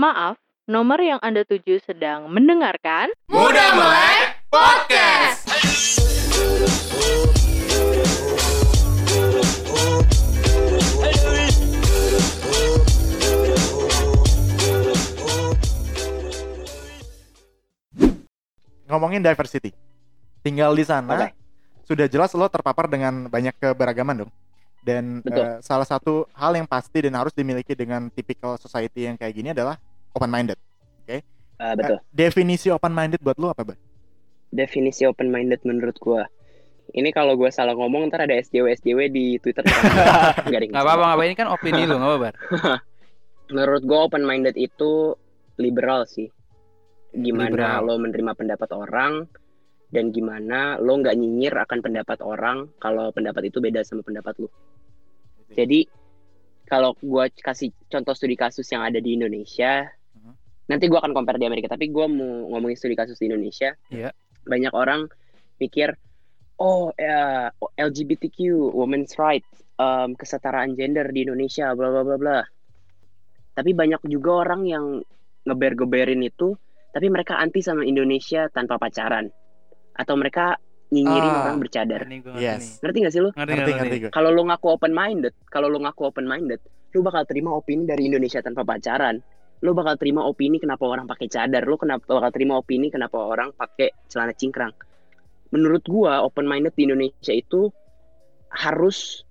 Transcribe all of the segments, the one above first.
Maaf, nomor yang Anda tuju sedang mendengarkan Muda Melek Podcast. ngomongin diversity. Tinggal di sana Oke. sudah jelas lo terpapar dengan banyak keberagaman dong. Dan Betul. eh, salah satu hal yang pasti dan harus dimiliki dengan typical society yang kayak gini adalah open minded. Ah, betul. definisi open minded buat lo apa, Bang? Definisi open minded menurut gua. Ini kalau gua salah ngomong ntar ada SJW SJW di Twitter. Nggak apa-apa, nggak apa ini kan opini lu, nggak apa-apa. Menurut gua open minded itu liberal sih. Gimana Liberal. lo menerima pendapat orang dan gimana lo nggak nyinyir akan pendapat orang kalau pendapat itu beda sama pendapat lo. Jadi kalau gua kasih contoh studi kasus yang ada di Indonesia. Nanti gua akan compare di Amerika. Tapi gua mau ngomongin studi kasus di Indonesia. Iya. Banyak orang mikir, oh ya, LGBTQ, women's rights, em, kesetaraan gender di Indonesia, bla bla bla bla. Tapi banyak juga orang yang ngeber-geberin itu, tapi mereka anti sama Indonesia tanpa pacaran, atau mereka nyinyirin Ah. orang bercadar. Ngerti Yes. Ngerti gak sih lu? Ngerti, Ngerti, ngerti, ngerti gue. kalau lu ngaku open minded, kalau lu ngaku open minded, lu bakal terima opini dari Indonesia tanpa pacaran. Lu bakal terima opini kenapa orang pakai cadar, lu kenapa bakal terima opini kenapa orang pakai celana cingkrang. Menurut gua open minded di Indonesia itu harus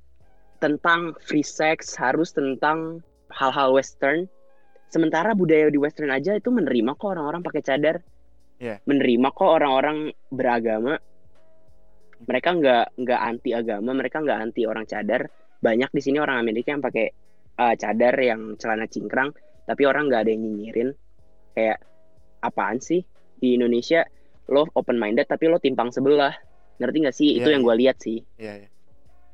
tentang free sex, harus tentang hal-hal western. Sementara budaya di western aja itu menerima kok orang-orang pakai cadar. Iya. Menerima kok orang-orang beragama mereka nggak nggak anti agama mereka nggak anti orang cadar banyak di sini orang Amerika yang pakai uh, cadar yang celana cingkrang tapi orang nggak ada yang nyinyirin kayak apaan sih di Indonesia lo open minded tapi lo timpang sebelah ngerti nggak sih itu Iya, yang iya. gue lihat sih Iya, iya.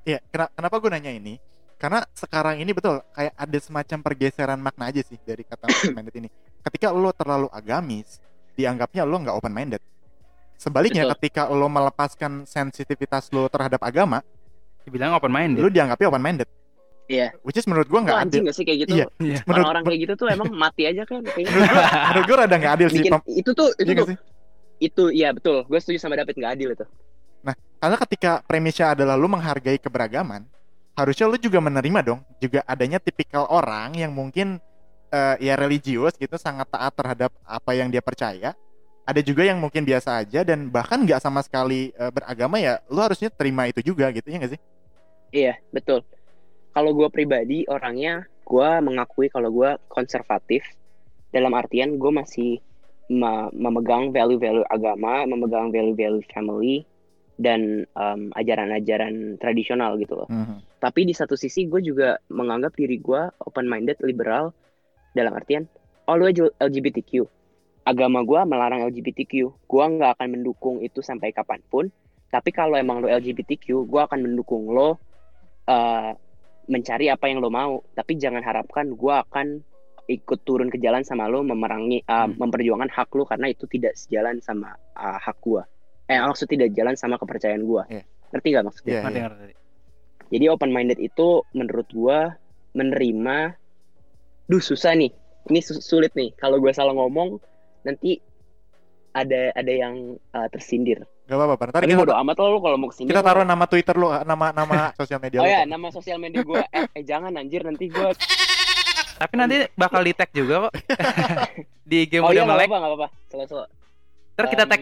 Iya, kena- kenapa gue nanya ini? Karena sekarang ini betul kayak ada semacam pergeseran makna aja sih dari kata open minded ini. Ketika lo terlalu agamis, dianggapnya lo nggak open minded. Sebaliknya, Betul. ketika lo melepaskan sensitivitas lo terhadap agama, Dibilang open minded. lo dianggapnya open minded. Iya. Which is menurut gue nggak adil. nggak sih kayak gitu Iya. Iya. Menurut, orang-orang kayak gitu tuh emang mati aja kan kayaknya menurut gue, menurut rada nggak adil sih. itu tuh itu iya tuh sih? itu iya betul gue setuju sama David nggak adil itu Karena ketika premisnya adalah lu menghargai keberagaman, harusnya lu juga menerima dong juga adanya tipikal orang yang mungkin eh, ya religius gitu sangat taat terhadap apa yang dia percaya. Ada juga yang mungkin biasa aja dan bahkan nggak sama sekali eh, beragama ya, lu harusnya terima itu juga gitu ya nggak sih? Iya, betul. Kalau gue pribadi orangnya, gue mengakui kalau gue konservatif. Dalam artian gue masih me- memegang value-value agama, memegang value-value family, dan em, ajaran-ajaran tradisional gitu loh. Mhm. Tapi di satu sisi gue juga menganggap diri gue open-minded, liberal, dalam artian, oh lu LGBTQ. Agama gue melarang LGBTQ. Gue nggak akan mendukung itu sampai kapan pun. Tapi kalau emang lo LGBTQ, gue akan mendukung lo eh, mencari apa yang lo mau. Tapi jangan harapkan gue akan ikut turun ke jalan sama lo memerangi, eh, Hmm. memperjuangkan hak lo karena itu tidak sejalan sama eh, hak gue. Eh maksud tidak jalan sama kepercayaan gue. Iya. Ngerti gak maksudnya? Iya, Ngerti, iya. ngerti. Jadi open minded itu menurut gua menerima duh susah nih. Ini su- sulit nih. Kalau gua salah ngomong nanti ada ada yang uh, tersindir. Gak apa-apa. Ntar Tapi kita, bodo amat lo lu kalau mau ke sini. kita taruh nama Twitter lu, nama nama sosial media Oh lu. ya, nama sosial media gua eh, eh jangan anjir nanti gua Tapi nanti bakal di tag juga kok. di game Oh udah iya melek. apa-apa, enggak apa-apa. Selalu Ntar kita tag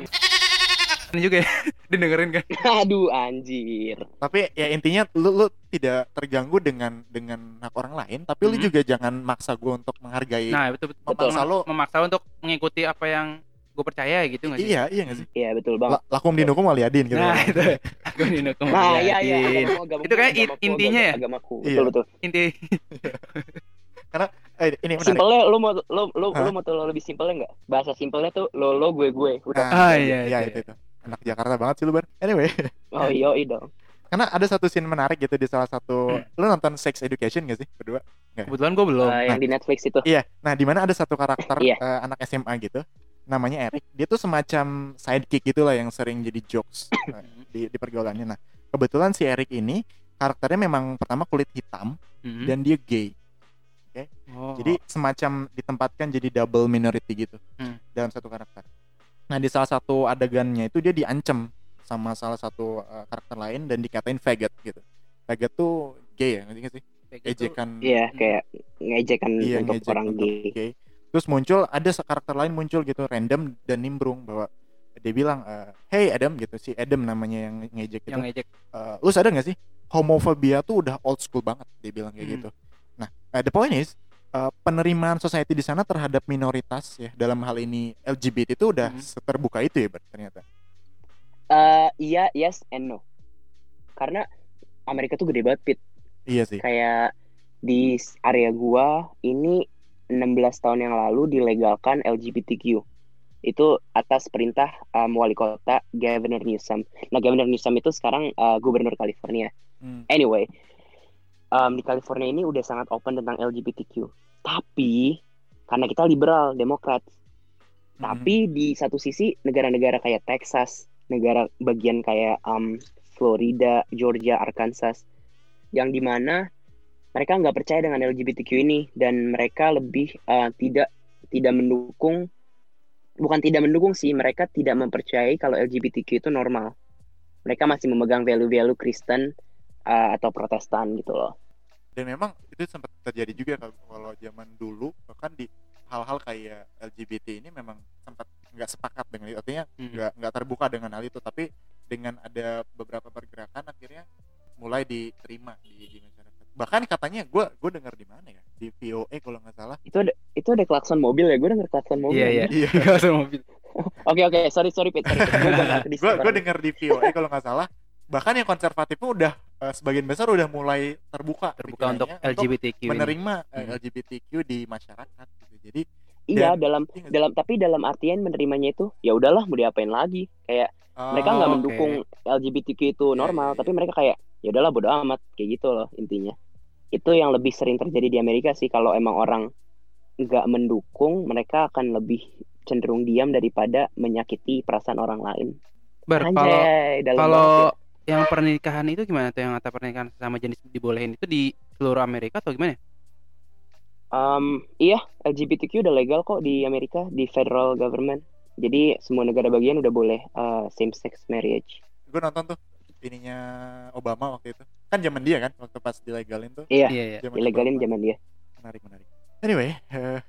ini juga ya. Didengerin kan. Aduh anjir. Tapi ya intinya lu, lu tidak terganggu dengan dengan hak orang lain, tapi lu Mhm. juga jangan maksa gue untuk menghargai. Nah, betul betul. Betul. memaksa lu. memaksa untuk mengikuti apa yang gue percaya gitu nggak sih? Iya, iya gak sih? Iya betul banget. La- lakum dinukum waliyadin gitu. Nah, itu. Aku dinukung. Nah, iya iya. Itu agamaku, intinya ya? Agamaku. Iya. Betul betul. Inti Eh, ini menarik. Simpelnya lu mau lu lu Hah? lu mau tuh lebih simpelnya nggak? Bahasa simpelnya tuh lo lo gue gue. Udah. Nah, Ah, iya, iya, iya. itu, itu. Anak Jakarta banget sih lu, Bar. Anyway, Oh iya dong. karena ada satu scene menarik gitu di salah satu lu nonton Sex Education gak sih berdua? kebetulan gue belum. Eh, yang di Netflix itu. Iya. Nah, di mana ada satu karakter Iya. eh, anak SMA gitu. Namanya Eric. Dia tuh semacam sidekick gitu lah yang sering jadi jokes eh, di di pergaulannya. Nah, kebetulan si Eric ini karakternya memang pertama kulit hitam Mhm. dan dia gay. Oh. Jadi semacam ditempatkan jadi double minority gitu Hmm. dalam satu karakter. Nah di salah satu adegannya itu dia diancam sama salah satu uh, karakter lain dan dikatain faggot gitu. Faggot tuh gay ya, ngerti nggak sih? Ejekan. Iya, kayak ngejekan Iya, untuk ngejek orang untuk gay. gay. Terus muncul ada karakter lain muncul gitu random dan nimbrung bahwa dia bilang eh, hey Adam gitu si Adam namanya yang ngejek gitu. yang ngejek Eh, lu sadar gak sih homofobia tuh udah old school banget dia bilang kayak Hmm. gitu. Nah, eh, the point is eh, penerimaan society di sana terhadap minoritas ya dalam hal ini LGBT itu udah Hmm. seterbuka itu ya Bar, ternyata. Eh, iya, yes and no. Karena Amerika tuh gede banget, Pit. Iya sih. Kayak di area gua ini 16 tahun yang lalu dilegalkan LGBTQ. Itu atas perintah um, wali kota Governor Newsom. Nah, Governor Newsom itu sekarang uh, gubernur California. Hmm. Anyway, um, di California ini udah sangat open tentang LGBTQ. Tapi karena kita liberal, Demokrat, Hmm. tapi di satu sisi negara-negara kayak Texas, negara bagian kayak um, Florida, Georgia, Arkansas, yang di mana mereka nggak percaya dengan LGBTQ ini dan mereka lebih uh, tidak tidak mendukung, bukan tidak mendukung sih, mereka tidak mempercayai kalau LGBTQ itu normal. Mereka masih memegang value-value Kristen uh, atau Protestan gitu loh. dan memang itu sempat terjadi juga kalau, kalau zaman dulu bahkan di hal-hal kayak LGBT ini memang sempat nggak sepakat dengan itu artinya Hmm. nggak nggak terbuka dengan hal itu tapi dengan ada beberapa pergerakan akhirnya mulai diterima di, di masyarakat bahkan katanya gue gue dengar di mana ya? Di VOA kalau nggak salah. Itu ada itu ada klakson mobil ya, gue denger klakson mobil. iya iya. Iya. Usah mobil. Oke oke, sorry sorry ngerti gue gue dengar di VOA kalau nggak salah. Bahkan yang konservatif pun udah eh, sebagian besar udah mulai terbuka terbuka untuk LGBTQ ini. menerima eh, Hmm. LGBTQ di masyarakat gitu. Jadi Iya dalam nggak sih? dalam tapi dalam artian menerimanya itu ya udahlah mau diapain lagi kayak mereka nggak Oh, oke. mendukung LGBTQ itu Iya, normal iya, tapi mereka kayak ya udahlah bodo amat kayak gitu loh intinya itu yang lebih sering terjadi di Amerika sih kalau emang orang nggak mendukung mereka akan lebih cenderung diam daripada menyakiti perasaan orang lain kalau Anjay, dalam kalau ya. yang pernikahan itu gimana tuh yang kata pernikahan sama jenis dibolehin itu di seluruh Amerika atau gimana? Um, iya LGBTQ udah legal kok di Amerika di federal government jadi semua negara bagian udah boleh uh, same sex marriage gue nonton tuh ininya Obama waktu itu kan zaman dia kan waktu pas dilegalin tuh iya Iya iya. zaman ilegalin Obama. zaman dia menarik menarik anyway eh,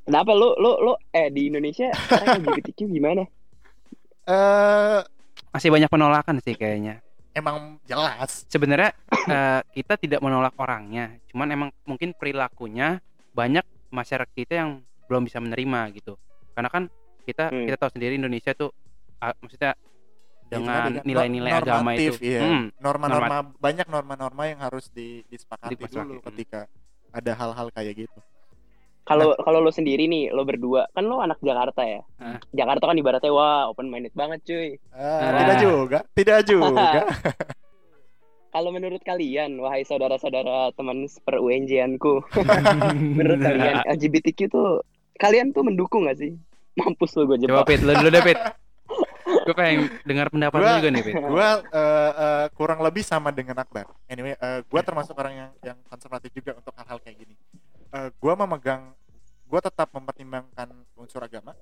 Kenapa lu lu lu eh di Indonesia LGBTQ gimana? eh Masih banyak penolakan sih kayaknya. Emang jelas Sebenarnya eh, kita tidak menolak orangnya, cuman emang mungkin perilakunya banyak masyarakat kita yang belum bisa menerima gitu. Karena kan kita Hmm. kita tahu sendiri Indonesia tuh ah, maksudnya Ya, dengan nilai-nilai agama itu. iya. Hmm, norma-norma banyak norma-norma yang harus di, disepakati Disepakati, dulu hmm. ketika ada hal-hal kayak gitu Kalau kalau lu sendiri nih, lo berdua, kan lo anak Jakarta ya. Ah. Jakarta kan ibaratnya wah open minded banget cuy. Ah, Nah. tidak juga tidak juga Kalau menurut kalian, wahai saudara-saudara teman seper UNJ-anku, menurut kalian LGBTQ tuh kalian tuh mendukung gak sih? Mampus lo gue Coba jebak. Pit, lu dulu deh Pit. Gue pengen dengar pendapat lu Gua- juga nih Pit. gue kurang lebih sama dengan Akbar anyway gue termasuk orang yang yang konservatif juga untuk hal-hal kayak gini gue memegang gue tetap mempertimbangkan unsur agama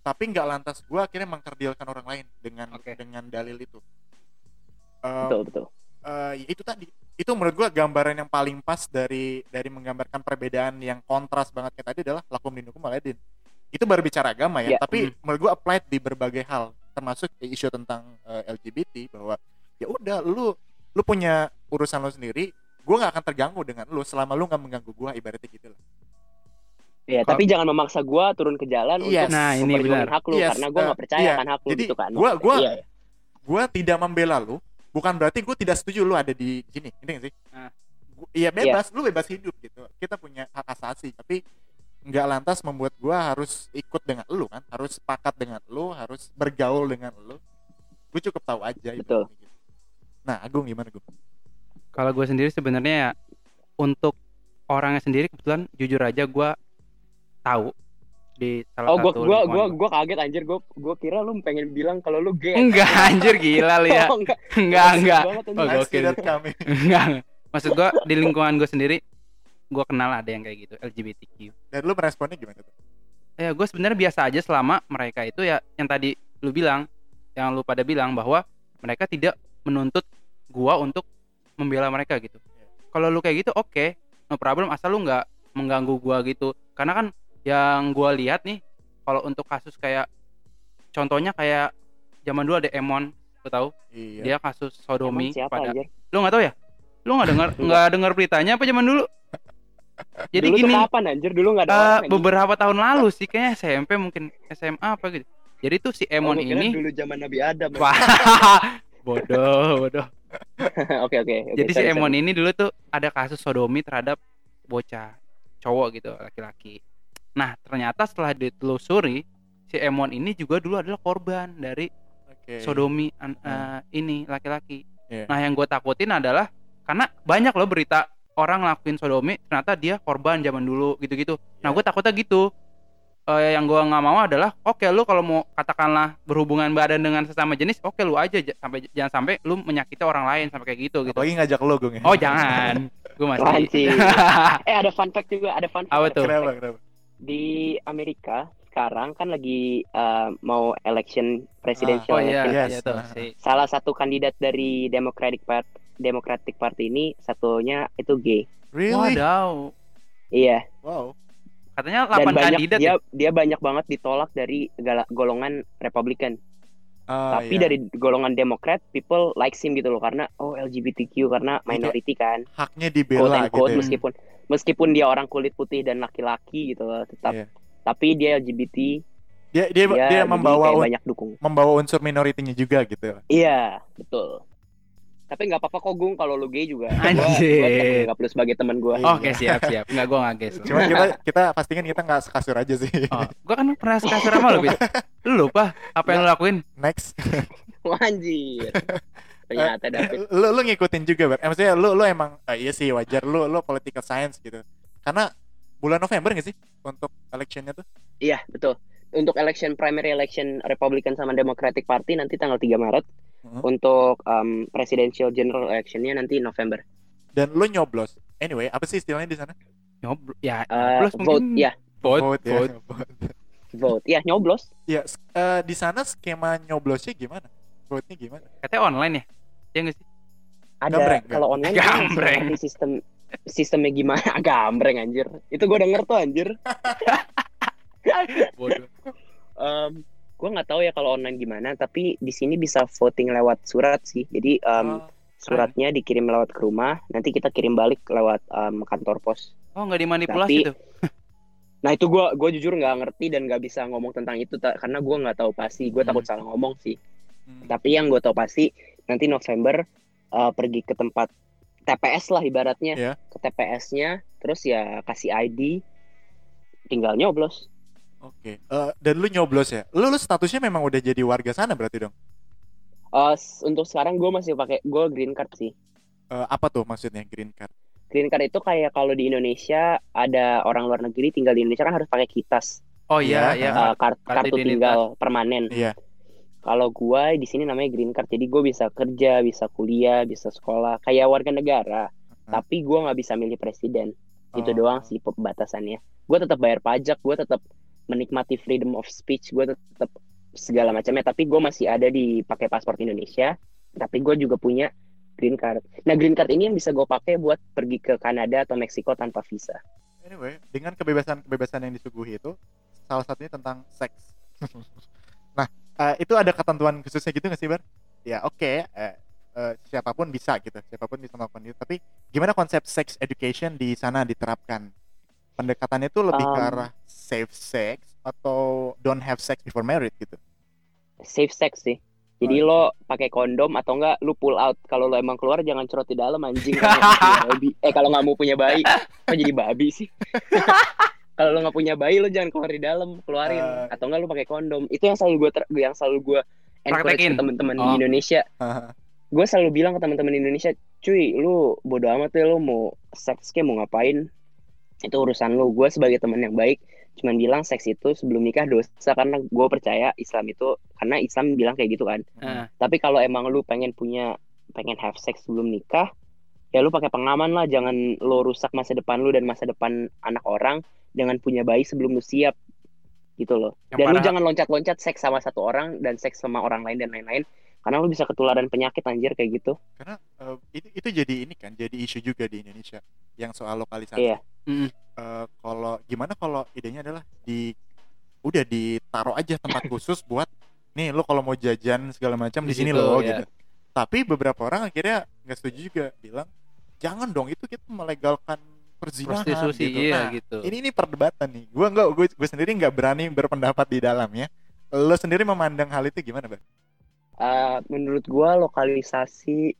tapi nggak lantas gue akhirnya mengkerdilkan orang lain dengan Oke. dengan dalil itu Eh, Betul betul. eh, ya itu tadi itu menurut gua gambaran yang paling pas dari dari menggambarkan perbedaan yang kontras banget kayak tadi adalah lakum dinukum waladin itu baru bicara agama ya Ya, tapi hmm. menurut gua applied di berbagai hal termasuk isu tentang eh, LGBT bahwa ya udah lu lu punya urusan lu sendiri gua nggak akan terganggu dengan lu selama lu nggak mengganggu gua ibaratnya gitu lah Ya, Kalau- tapi jangan memaksa gua turun ke jalan Yes. untuk Nah, ini benar. hak lu Yes, karena gua eh, nggak percaya iya. akan hak lu Jadi, gitu kan. gua- gua- Iya, iya. gua tidak membela lu bukan berarti gua tidak setuju lu ada di sini ini sih Ah. Gua- iya bebas lu bebas hidup gitu kita punya hak asasi tapi nggak lantas membuat gua harus ikut dengan lu kan harus sepakat dengan lu harus bergaul dengan lu gue cukup tahu aja Betul. gitu. nah Agung gimana gue Kalau gue sendiri sebenarnya ya untuk orangnya sendiri kebetulan jujur aja gue tahu di salah Oh, gua satu gua gua gua. gua kaget anjir gua gua kira lu pengen bilang kalau lu gay. enggak anjir gila lu ya Oh, enggak. enggak enggak. Oh, gokil. enggak maksud gue di lingkungan gue sendiri gue kenal ada yang kayak gitu LGBTQ Dan lu meresponnya gimana tuh? ya gue sebenarnya biasa aja selama mereka itu ya yang tadi lu bilang yang lu pada bilang bahwa mereka tidak menuntut gua untuk membela mereka gitu kalau lu kayak gitu oke no problem asal lu nggak mengganggu gua gitu karena kan yang gua lihat nih kalau untuk kasus kayak contohnya kayak zaman dulu ada Emon lu tahu Iya. dia kasus sodomi siapa pada anjir? lu nggak tahu ya lu nggak dengar nggak dengar beritanya apa zaman dulu jadi Dulu gini kapan anjir? Dulu nggak ada orang, anjing. beberapa tahun lalu sih kayaknya SMP mungkin SMA apa gitu. Jadi tuh si Oh, Emon kira ini dulu zaman Nabi Adam. Wah, bodoh, bodoh. Oke oke. Jadi si sorry, Emon sorry. ini dulu tuh ada kasus sodomi terhadap bocah cowok gitu, laki-laki. Nah, ternyata setelah ditelusuri si Emon ini juga dulu adalah korban dari Oke. sodomi an- Hmm. eh, ini laki-laki. Iya. Nah, yang gue takutin adalah karena banyak loh berita orang ngelakuin sodomi ternyata dia korban zaman dulu gitu-gitu. Nah, Iya. gue takutnya gitu. Eh, yang gue nggak mau adalah oke lu kalau mau katakanlah berhubungan badan dengan sesama jenis oke lu aja j- sampai jangan sampai lu menyakiti orang lain sampai kayak gitu gitu. Apalagi ngajak lo gue Oh jangan, gue masih. Eh ada fun fact juga, ada fun fact. Apa tuh? Kenapa, kenapa? Di Amerika sekarang kan lagi eh, mau election presidential oh iya, election. Yes. iya tuh Ah. si Salah satu kandidat dari Democratic Part Democratic Party ini satunya itu gay. Really? Wadaw. Iya. Wow. Katanya Dan 8 banyak kandidat dia ya. dia banyak banget ditolak dari gala- golongan Republican. Ah, Tapi iya. dari golongan Demokrat, people likes him gitu loh karena oh LGBTQ karena minority kan. haknya quote dibela and gitu. quote ya. meskipun meskipun dia orang kulit putih dan laki-laki gitu loh, tetap Iya. tapi dia LGBT Dia dia dia, dia jadi membawa banyak dukung membawa unsur minoritinya juga gitu. iya betul tapi nggak apa-apa kok Gung kalau lu gay juga Anjir. nggak plus sebagai teman gua Iya. Oke, siap, siap. Enggak gua nggak guess. Cuma kita kita pastikan kita nggak sekasur aja sih. Oh, gua kan pernah sekasur sama lu. Lu lupa apa yang lu lakuin? Next. Anjir ternyata David lu lu ngikutin juga, Ber. Eh, maksudnya lu lu emang eh, iya sih wajar lu lu political science gitu. Karena bulan November nggak sih untuk electionnya tuh? iya betul untuk election primary election Republican sama Democratic Party nanti tanggal 3 Maret Mhm. untuk um, presidential general electionnya nanti November Dan lu nyoblos. Anyway, apa sih istilahnya di sana? Ya, Eh, nyoblos vote mungkin. ya Vote, Vote, ya. vote. Vote. vote ya nyoblos Ya, eh, di sana skema nyoblosnya gimana? Vote-nya gimana? Katanya online ya? Iya nggak sih? ada Gambreng, kalau online Gambreng. ngerti sistem sistemnya gimana gambreng anjir itu gue denger tuh anjir Bodoh. um, gue nggak tahu ya kalau online gimana tapi di sini bisa voting lewat surat sih jadi um, Oh, suratnya dikirim lewat ke rumah nanti kita kirim balik lewat um, kantor pos Oh, nggak dimanipulasi Tapi- tuh. nah itu gue gue jujur nggak ngerti dan nggak bisa ngomong tentang itu karena gue nggak tahu pasti gue Hmm. takut salah ngomong sih hmm. tapi yang gue tahu pasti nanti November uh, pergi ke tempat TPS lah ibaratnya Iya. ke TPS-nya terus ya kasih ID tinggal nyoblos Oke. Eh, dan lu nyoblos ya? Lu, lu statusnya memang udah jadi warga sana berarti dong? Uh, untuk sekarang gue masih pakai gue green card sih Eh, apa tuh maksudnya green card? green card itu kayak kalau di Indonesia ada orang luar negeri tinggal di Indonesia kan harus pakai kitas Oh iya, Iya, iya. uh, kar- kartu kartu tinggal permanen Iya. kalau gua di sini namanya green card jadi gue bisa kerja bisa kuliah bisa sekolah kayak warga negara Hmm. tapi gua nggak bisa milih presiden itu Oh. doang sih pembatasannya gue tetap bayar pajak gue tetap menikmati freedom of speech gue tetap segala macamnya tapi gue masih ada di pakai paspor Indonesia tapi gue juga punya green card nah green card ini yang bisa gue pakai buat pergi ke Kanada atau Meksiko tanpa visa Anyway, dengan kebebasan-kebebasan yang disuguhi itu, salah satunya tentang seks. nah, eh, itu ada ketentuan khususnya gitu nggak sih, Bar? Ya, oke. eh, eh, siapa pun bisa gitu, siapa pun bisa melakukan itu. Tapi gimana konsep sex education di sana diterapkan? Pendekatannya itu lebih ke Um, arah safe sex atau don't have sex before married gitu. safe sex sih. Jadi Oh, lo pakai kondom atau enggak lu pull out. Kalau lo emang keluar jangan cerot di dalam anjing. Babi. Eh kalau nggak mau punya bayi. Kok jadi babi sih? Kalau lo nggak punya bayi lo jangan keluar di dalam keluarin. Eh. atau enggak lo pakai kondom. Itu yang selalu gue yang selalu gue encourage Praktekin. ke teman-teman di Oh. Indonesia. Gue selalu bilang ke teman-teman di Indonesia cuy lu bodo amat ya lu mau seks kayak mau ngapain itu urusan lu. Gue sebagai teman yang baik cuman bilang seks itu sebelum nikah dosa karena gue percaya Islam itu karena Islam bilang kayak gitu kan. Heeh. tapi kalau emang lu pengen punya pengen have sex sebelum nikah ya lu pakai pengaman lah. Jangan lo rusak masa depan lu dan masa depan anak orang dengan punya bayi sebelum lu siap. Gitu loh. Yang dan lu parah- jangan loncat-loncat seks sama satu orang dan seks sama orang lain dan lain-lain karena lu bisa ketularan penyakit anjir kayak gitu karena eh, itu itu jadi ini kan jadi isu juga di Indonesia yang soal lokalisasi Iya. Mm-mm. Eh, kalau gimana kalau idenya adalah di udah ditaruh aja tempat khusus buat nih lo kalau mau jajan segala macam di sini loh ya. gitu tapi beberapa orang akhirnya nggak setuju juga bilang jangan dong itu kita melegalkan perzinahan prostitusi gitu. iya Nah, gitu ini ini perdebatan nih gua nggak gue gue sendiri nggak berani berpendapat di dalamnya lo sendiri memandang hal itu gimana bang Eh, menurut gua lokalisasi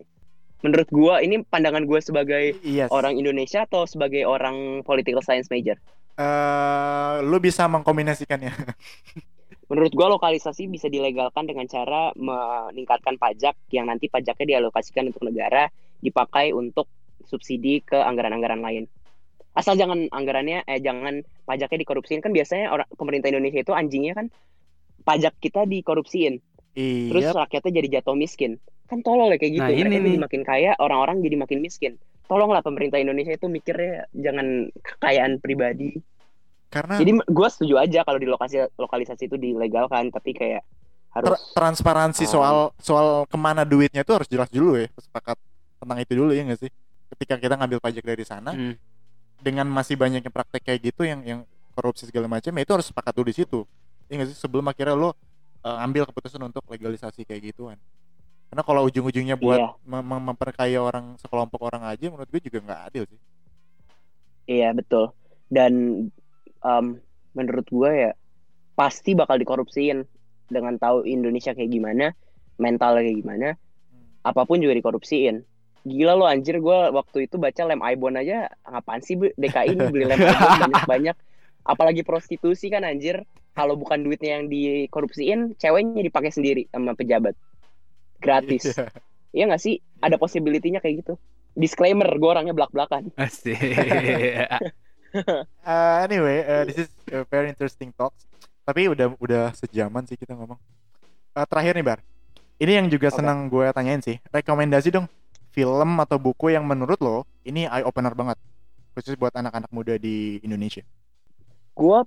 menurut gua ini pandangan gua sebagai iya orang Indonesia atau sebagai orang political science major? Eh lo bisa mengkombinasikannya. Menurut gua lokalisasi bisa dilegalkan dengan cara meningkatkan pajak yang nanti pajaknya dialokasikan untuk negara dipakai untuk subsidi ke anggaran-anggaran lain. Asal jangan anggarannya eh jangan pajaknya dikorupsiin. Kan biasanya orang pemerintah Indonesia itu anjingnya kan pajak kita dikorupsiin terus iya. rakyatnya jadi jatuh miskin. Kan tolol ya kayak gitu. Nah, ini mereka jadi nih. makin kaya orang-orang jadi makin miskin. Tolonglah pemerintah Indonesia itu mikirnya jangan kekayaan pribadi. Karena jadi gue setuju aja kalau di lokasi lokalisasi itu dilegalkan tapi kayak harus Tra- transparansi Um, soal soal ke mana duitnya itu harus jelas dulu ya. Sepakat tentang itu dulu ya nggak sih? Ketika kita ngambil pajak dari sana Hmm. dengan masih banyaknya praktek kayak gitu yang yang korupsi segala macam ya itu harus sepakat dulu di situ. Ya nggak sih? Sebelum akhirnya lo uh, ambil keputusan untuk legalisasi kayak gituan. Karena kalau ujung-ujungnya buat Iya. mem- mem- memperkaya orang sekelompok orang aja menurut gue juga nggak adil sih. Iya betul. Dan em, menurut gue ya pasti bakal dikorupsiin dengan tahu Indonesia kayak gimana mentalnya kayak gimana apa pun juga dikorupsiin. Gila lo anjir gue waktu itu baca lem Ibon aja ngapain sih? DKI ini beli lem Ibon banyak-banyak. Apalagi prostitusi kan anjir kalau bukan duitnya yang dikorupsiin ceweknya dipakai sendiri sama pejabat gratis Iya. Iya nggak sih ada possibility-nya kayak gitu disclaimer gue orangnya belak-belakan Asik. Uh, anyway, uh, this is a very interesting talks. Tapi udah udah sejaman sih kita ngomong. Uh, terakhir nih Bar, ini yang juga Oke. senang gue tanyain sih. Rekomendasi dong film atau buku yang menurut lo ini eye opener banget, khusus buat anak-anak muda di Indonesia. gue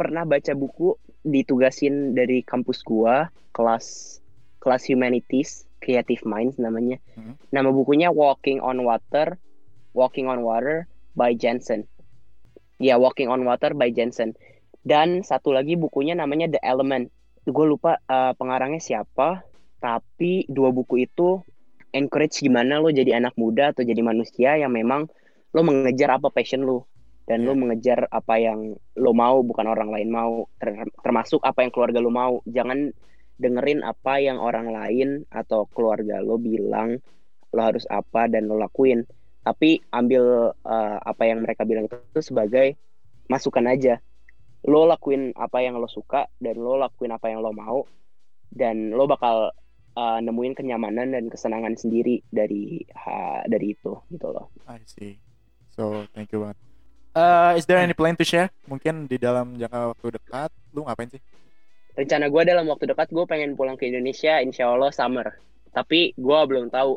pernah baca buku ditugasin dari kampus gua kelas kelas humanities creative minds namanya. Hmm. nama bukunya walking on water walking on water by Jensen. Ya walking on water by Jensen. Dan satu lagi bukunya namanya the element. Gue lupa uh, pengarangnya siapa tapi dua buku itu encourage gimana lo jadi anak muda atau jadi manusia yang memang lo mengejar apa passion lo dan lo Iya. mengejar apa yang lo mau bukan orang lain mau Ter- termasuk apa yang keluarga lo mau jangan dengerin apa yang orang lain atau keluarga lo bilang lo harus apa dan lo lakuin tapi ambil uh, apa yang mereka bilang itu sebagai masukan aja lo lakuin apa yang lo suka dan lo lakuin apa yang lo mau dan lo bakal uh, nemuin kenyamanan dan kesenangan sendiri dari ha- dari itu gitu loh I see. So thank you banget. Uh, is there any plan to share? Mungkin di dalam jangka waktu dekat, lu ngapain sih? rencana gue dalam waktu dekat gue pengen pulang ke Indonesia insya Allah summer tapi gue belum tahu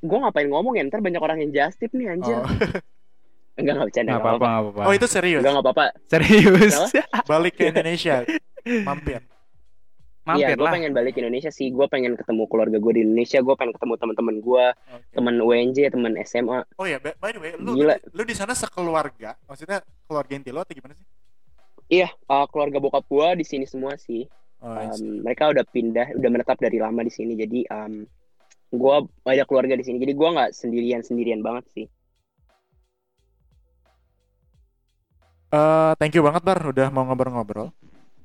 gue ngapain ngomong ya ntar banyak orang yang just tip nih anjir Oh, enggak nggak bercanda Nggak nggak apa-apa, apa-apa. oh itu serius. enggak nggak apa-apa Serius. Balik ke Indonesia, mampir. Mampir iya gue lah. pengen balik ke Indonesia sih gue pengen ketemu keluarga gue di Indonesia gue pengen ketemu teman-teman gue Oke. teman UNJ teman SMA Oh ya, by the way, lu Gila. lu, lu di sana sekeluarga, maksudnya keluarga inti lo atau gimana sih? iya uh, keluarga bokap gue di sini semua sih Oh. Um, mereka udah pindah udah menetap dari lama di sini jadi um, gue ada keluarga di sini jadi gue nggak sendirian sendirian banget sih Eh, thank you banget Bar udah mau ngobrol-ngobrol.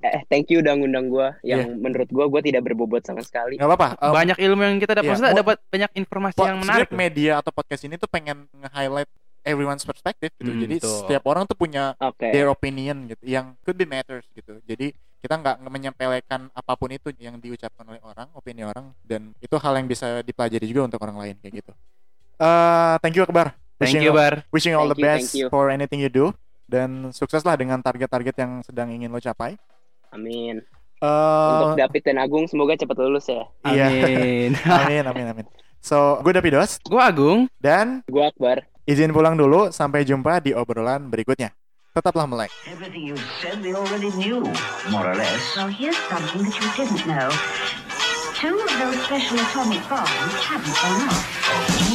Eh thank you udah ngundang gue yang menurut gue gue tidak berbobot sama sekali Gak apa-apa. em, banyak ilmu yang kita dapat, mau- dapat banyak informasi po- yang menarik. media atau podcast ini tuh pengen nge-highlight everyone's perspective gitu. Hmm, Jadi betul. setiap orang tuh punya oke their opinion gitu yang could be matters gitu. Jadi kita nggak menyempelekan apa pun itu yang diucapkan oleh orang, opini orang dan itu hal yang bisa dipelajari juga untuk orang lain kayak gitu. Eh, thank you Akbar. Thank Wishing you, all- Bar. Wishing all Thank the you, best for anything you do dan sukseslah dengan target-target yang sedang ingin lo capai. Amin Eh, untuk David dan Agung semoga cepat lulus ya Iya. Amin. amin amin amin So, gue Dapidos Gue Agung. dan Gue Akbar. izin pulang dulu. Sampai jumpa di obrolan berikutnya. Tetaplah melek. Everything you said they already knew, more or less. Well, here's something that you didn't know. Two of those special atomic bombs haven't gone off.